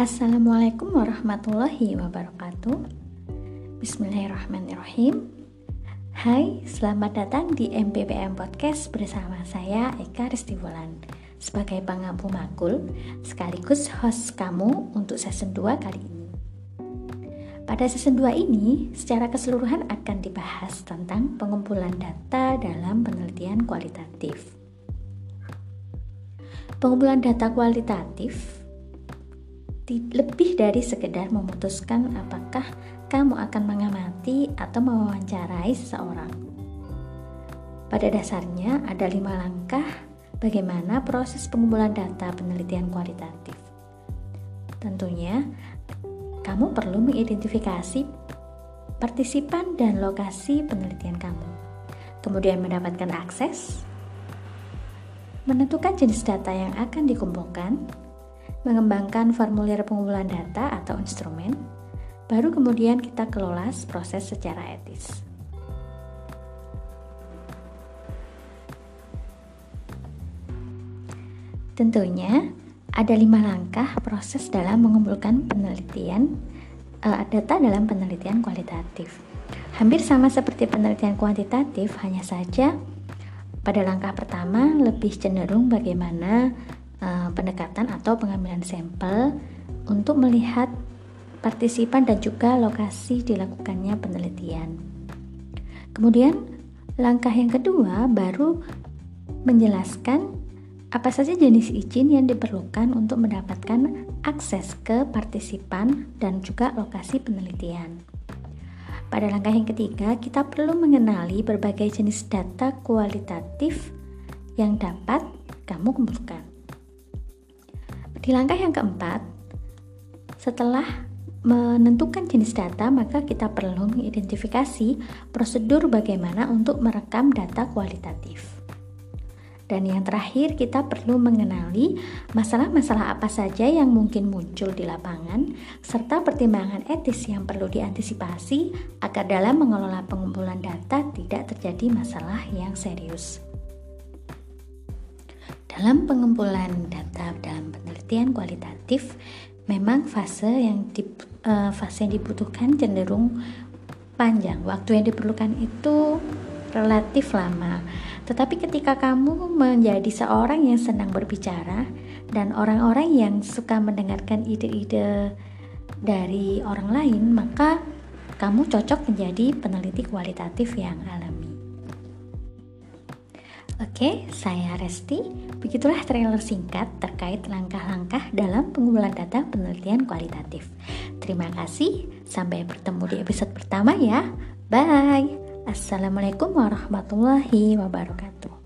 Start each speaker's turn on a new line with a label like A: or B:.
A: Assalamualaikum warahmatullahi wabarakatuh. Bismillahirrahmanirrahim. Hai, selamat datang di MPPM Podcast bersama saya Eka Ristiwulan. Sebagai pengampu makul, sekaligus host kamu untuk season 2 kali ini. Pada season 2 ini, secara keseluruhan akan dibahas tentang pengumpulan data dalam penelitian kualitatif. Pengumpulan data kualitatif lebih dari sekedar memutuskan apakah kamu akan mengamati atau mewawancarai seseorang. Pada dasarnya ada lima langkah bagaimana proses pengumpulan data penelitian kualitatif. Tentunya, kamu perlu mengidentifikasi partisipan dan lokasi penelitian kamu. Kemudian mendapatkan akses, menentukan jenis data yang akan dikumpulkan, mengembangkan formulir pengumpulan data atau instrumen, baru kemudian kita kelola proses secara etis. Tentunya ada lima langkah proses dalam mengumpulkan penelitian uh, data dalam penelitian kualitatif. Hampir sama seperti penelitian kuantitatif, hanya saja pada langkah pertama lebih cenderung bagaimana uh, pendekatan atau pengambilan sampel untuk melihat partisipan dan juga lokasi dilakukannya penelitian. Kemudian, langkah yang kedua baru menjelaskan apa saja jenis izin yang diperlukan untuk mendapatkan akses ke partisipan dan juga lokasi penelitian. Pada langkah yang ketiga, kita perlu mengenali berbagai jenis data kualitatif yang dapat kamu kumpulkan. Di langkah yang keempat, setelah menentukan jenis data, maka kita perlu mengidentifikasi prosedur bagaimana untuk merekam data kualitatif. Dan yang terakhir, kita perlu mengenali masalah-masalah apa saja yang mungkin muncul di lapangan, serta pertimbangan etis yang perlu diantisipasi agar dalam mengelola pengumpulan data tidak terjadi masalah yang serius. Dalam pengumpulan data dalam penelitian kualitatif, memang fase yang di, uh, fase yang dibutuhkan cenderung panjang. Waktu yang diperlukan itu relatif lama. Tetapi ketika kamu menjadi seorang yang senang berbicara dan orang-orang yang suka mendengarkan ide-ide dari orang lain, maka kamu cocok menjadi peneliti kualitatif yang alami. Oke, saya Resti. Begitulah trailer singkat terkait langkah-langkah dalam pengumpulan data penelitian kualitatif. Terima kasih, sampai bertemu di episode pertama ya. Bye. Assalamualaikum warahmatullahi wabarakatuh.